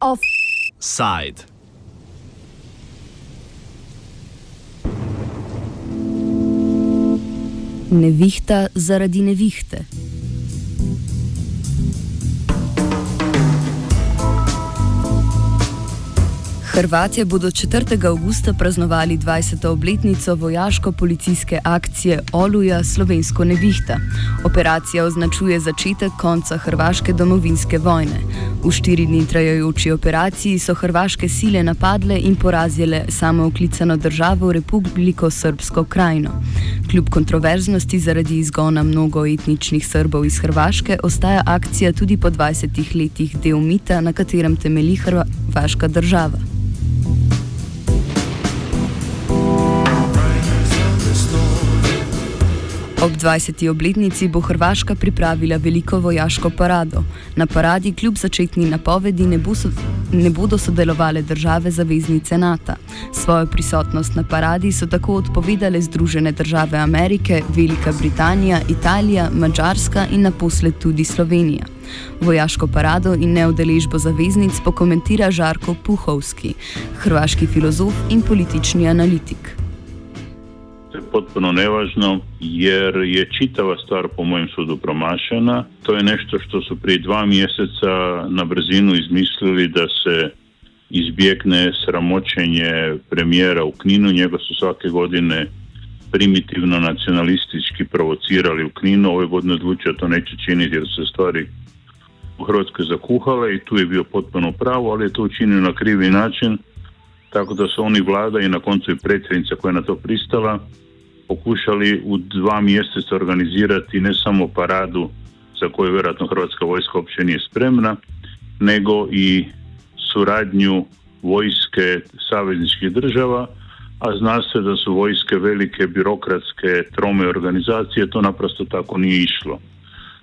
Offside. Nevihta zaradi nevihte. Hrvatje bodo 4. augusta praznovali 20. obletnico vojaško-policijske akcije Oluja Slovensko nevihta. Operacija označuje začetek konca hrvaške domovinske vojne. V štiri dni trajajoči operaciji so hrvaške sile napadle in porazile samooklicano državo Republiko Srpsko krajino. Kljub kontroverznosti zaradi izgona mnogoetničnih Srbov iz Hrvaške, ostaja akcija tudi po 20 letih del mita, na katerem temelji Hrvaška država. Ob 20. obletnici bo Hrvaška pripravila veliko vojaško parado. Na paradi kljub začetni napovedi ne, bo so, ne bodo sodelovale države zaveznice NATO. Svojo prisotnost na paradi so tako odpovedale Združene države Amerike, Velika Britanija, Italija, Mačarska in naposled tudi Slovenija. Vojaško parado in neodeležbo zaveznic pokomentira Žarko Puhovski, hrvaški filozof in politični analitik. Potpuno nevažno jer je čitava stvar po mojem sudu promašena. To je nešto što su prije dva mjeseca na brzinu izmislili da se izbjegne sramoćenje premijera u Kninu. Njega su svake godine primitivno nacionalistički provocirali u Kninu. Ove godine odlučio to neće činiti jer se stvari u Hrvatskoj zakuhale i tu je bio potpuno pravo, ali je to učinio na krivi način. Tako da su oni vlada i na koncu i predsjednica koja je na to pristala pokušali u dva mjeseca organizirati ne samo paradu za koju vjerojatno Hrvatska vojska uopće nije spremna, nego i suradnju vojske savezničkih država, a zna se da su vojske velike birokratske trome organizacije, to naprosto tako nije išlo.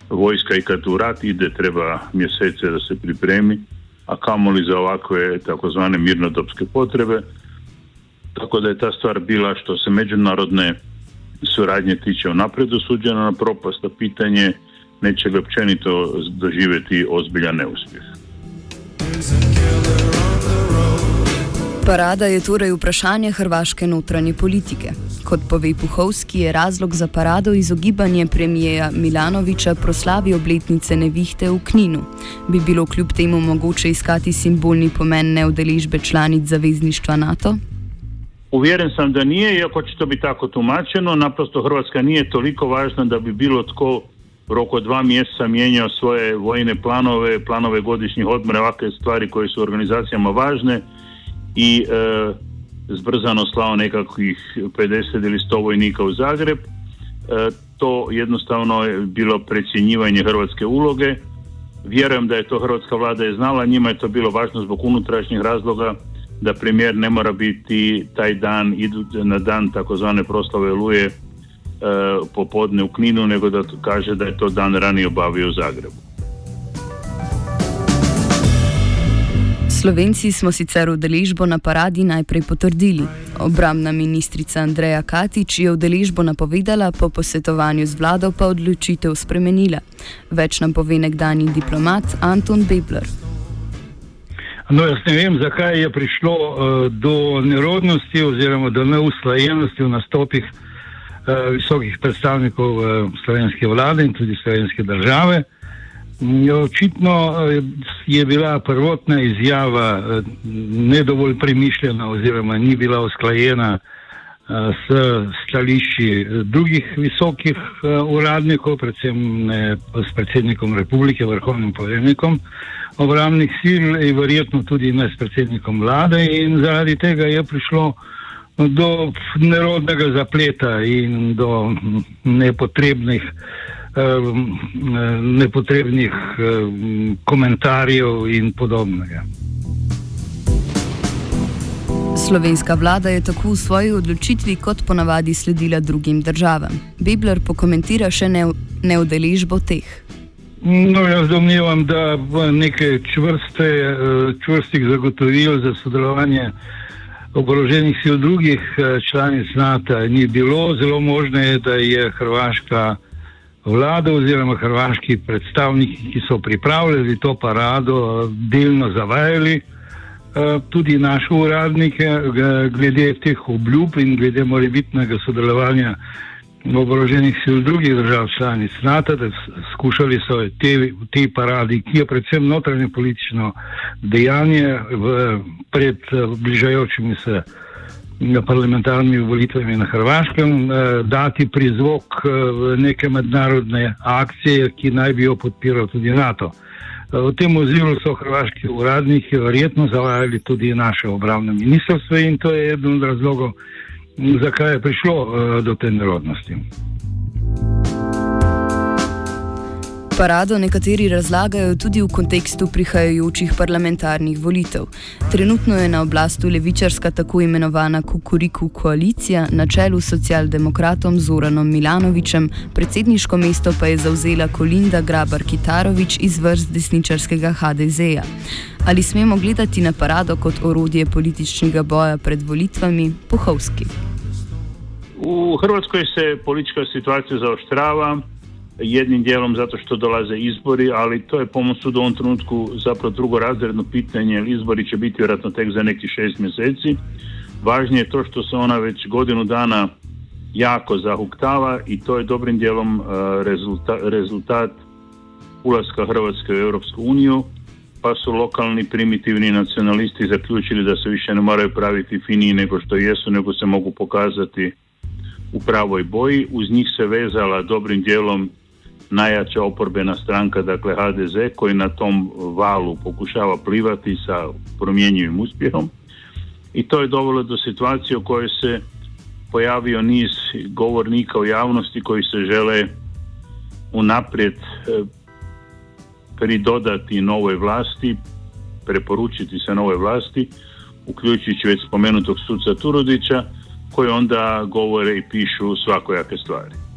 Vojska i kad u rat ide treba mjesece da se pripremi, a kamoli za ovakve takozvane mirnodopske potrebe. Tako da je ta stvar bila što se međunarodne suradnje tiče unaprijed osuđena na propast, a pitanje neće ga općenito doživjeti ozbiljan neuspjeh. Parada je torej vprašanje hrvaške notranje politike. Kot pove Puhovski, je razlog za parado izogibanje premijeja Milanoviča proslavi obletnice nevihte v Kninu. Bi bilo kljub temu mogoče iskati simbolni pomen neudeležbe članic zavezništva NATO? Uvjeren sam da nije, iako će to biti tako tumačeno, naprosto Hrvatska nije toliko važna da bi bilo tko u roku dva mjeseca mijenjao svoje vojne planove, planove godišnjih odmora, ovakve stvari koje su organizacijama važne i e, zbrzano slao nekakvih 50 ili 100 vojnika u Zagreb. E, to jednostavno je bilo precjenjivanje hrvatske uloge. Vjerujem da je to hrvatska vlada je znala, njima je to bilo važno zbog unutrašnjih razloga da premijer ne mora biti taj dan na dan takozvane proslave Luje e, popodne u Kninu, nego da kaže da je to dan ranije obavio u Zagrebu. Slovenci smo sicer udeležbo na paradi najprej potrdili. Obramna ministrica Andreja Katič je udeležbo napovedala, po posvetovanju z vlado pa odločitev spremenila. Več nam pove nekdani diplomat Anton Bebler. No, jaz ne vem, zakaj je prišlo uh, do nerodnosti oziroma do neusklajenosti v nastopih uh, visokih predstavnikov uh, slovenske vlade in tudi slovenske države. Ja, očitno je bila prvotna izjava uh, nedovolj premišljena oziroma ni bila usklajena uh, s stališči drugih visokih uh, uradnikov, predvsem s predsednikom republike, vrhovnim poveljnikom. Obramnih sil in verjetno tudi ne s predsednikom vlade in zaradi tega je prišlo do nerodnega zapleta in do nepotrebnih, nepotrebnih komentarjev in podobnega. Slovenska vlada je tako v svoji odločitvi kot ponavadi sledila drugim državam. Bibler pokomentira še neudeležbo teh. No, jaz domnevam, da v neke čvrste, eh, čvrstih zagotovil za sodelovanje oboroženih sil drugih eh, članic NATO ni bilo. Zelo možno je, da je Hrvaška vlada oziroma hrvaški predstavniki, ki so pripravljali to parado, delno zavajali. Tudi naše uradnike, glede teh obljub in glede morebitnega sodelovanja oboroženih sil drugih držav članic NATO, da skušali so te, v tej paradi, ki je predvsem notranje politično dejanje v, pred bližajočimi se parlamentarnimi volitvami na Hrvaškem, eh, dati prizvok eh, v neke mednarodne akcije, ki naj bi jo podpiral tudi NATO. Eh, v tem oziru so hrvaški uradniki verjetno zavajali tudi naše obravne ministrstvo in to je eden od razlogov, zakaj je prišlo uh, do te nerodnosti. Parado nekateri razlagajo tudi v kontekstu prihajajočih parlamentarnih volitev. Trenutno je na oblasti levičarska tako imenovana Kukuriku koalicija na čelu s socialdemokratom Zoranom Milanovičem, predsedniško mesto pa je zauzela Kolinda Grabar Kitarovič iz vrst desničarskega HDZ-ja. Ali smemo gledati na parado kot orodje političnega boja pred volitvami? Pohovski. U Hrvatskoj se politička situacija zaoštrava jednim dijelom zato što dolaze izbori, ali to je po mom sudu u ovom trenutku zapravo drugorazredno pitanje, jer izbori će biti vjerojatno tek za nekih šest mjeseci. Važnije je to što se ona već godinu dana jako zahuktava i to je dobrim dijelom uh, rezultat, rezultat ulaska Hrvatske u Europsku uniju, pa su lokalni primitivni nacionalisti zaključili da se više ne moraju praviti finiji nego što jesu, nego se mogu pokazati u pravoj boji. Uz njih se vezala dobrim dijelom najjača oporbena stranka, dakle HDZ, koji na tom valu pokušava plivati sa promjenjivim uspjehom. I to je dovelo do situacije u kojoj se pojavio niz govornika u javnosti koji se žele unaprijed e, pridodati novoj vlasti, preporučiti se novoj vlasti, uključujući već spomenutog suca Turudića, koji onda govore i pišu svakojake stvari.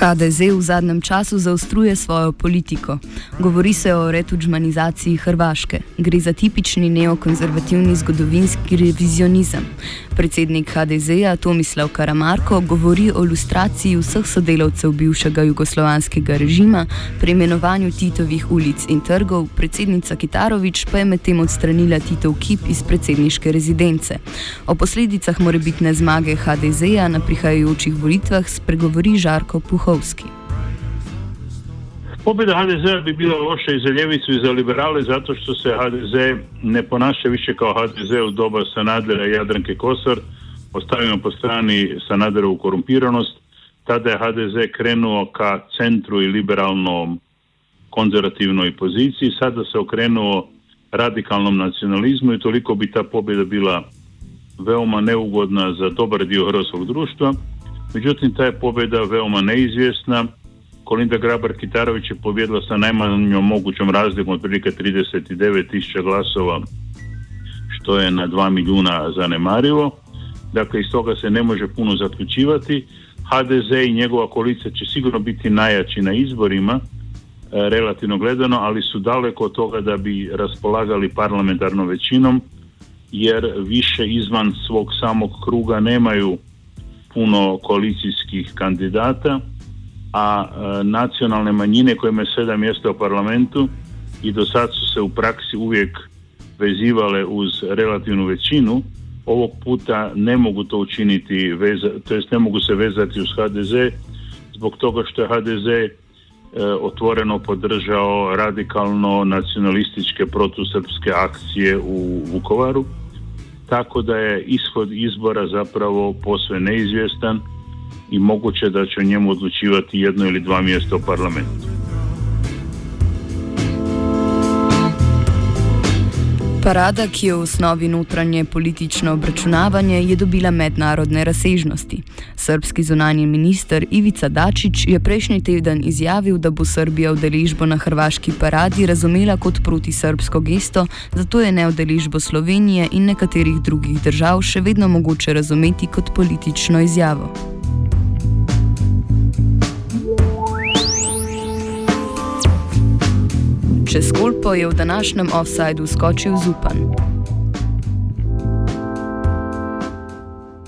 HDZ v zadnjem času zaostruje svojo politiko. Govori se o retuđmanizaciji Hrvaške. Gre za tipični neokonzervativni zgodovinski revizionizem. Predsednik HDZ-ja Tomislav Karamarko govori o lustraciji vseh sodelavcev bivšega jugoslovanskega režima, preimenovanju Titovih ulic in trgov, predsednica Kitarovič pa je medtem odstranila Titov kip iz predsedniške rezidence. O posledicah morebitne zmage HDZ-ja na prihajajočih volitvah spregovori Žarko Puhovski. Pobjeda HDZ bi bila loša i za ljevicu i za liberale zato što se HDZ ne ponaša više kao HDZ u doba Sanadera i Jadranke Kosor. Ostavimo po strani Sanaderovu korumpiranost. Tada je HDZ krenuo ka centru i liberalnom konzervativnoj poziciji. Sada se okrenuo radikalnom nacionalizmu i toliko bi ta pobjeda bila veoma neugodna za dobar dio hrvatskog društva. Međutim, ta je pobjeda veoma neizvjesna Kolinda Grabar-Kitarović je pobjedila sa najmanjom mogućom razlikom otprilike 39 tisuća glasova, što je na 2 milijuna zanemarivo. Dakle, iz toga se ne može puno zaključivati. HDZ i njegova koalicija će sigurno biti najjači na izborima, e, relativno gledano, ali su daleko od toga da bi raspolagali parlamentarnom većinom, jer više izvan svog samog kruga nemaju puno koalicijskih kandidata a e, nacionalne manjine koje imaju sedam mjesta u parlamentu i do sad su se u praksi uvijek vezivale uz relativnu većinu, ovog puta ne mogu to učiniti, to jest ne mogu se vezati uz HDZ zbog toga što je HDZ e, otvoreno podržao radikalno nacionalističke protusrpske akcije u Vukovaru, tako da je ishod izbora zapravo posve neizvjestan i moguće da će o njemu odlučivati jedno ili dva mjesta u parlamentu. Parada, ki je v osnovi notranje politično obračunavanje, je dobila mednarodne razsežnosti. Srbski zunanji minister Ivica Dačić je prejšnji teden izjavil, da bo Srbija udeležbo na hrvaški paradi razumela kot protisrbsko gesto, zato je neudeležbo Slovenije in nekaterih drugih držav še vedno mogoče razumeti kot politično izjavo. Čez kolpo je v današnjem offsajdu skočil Zupan.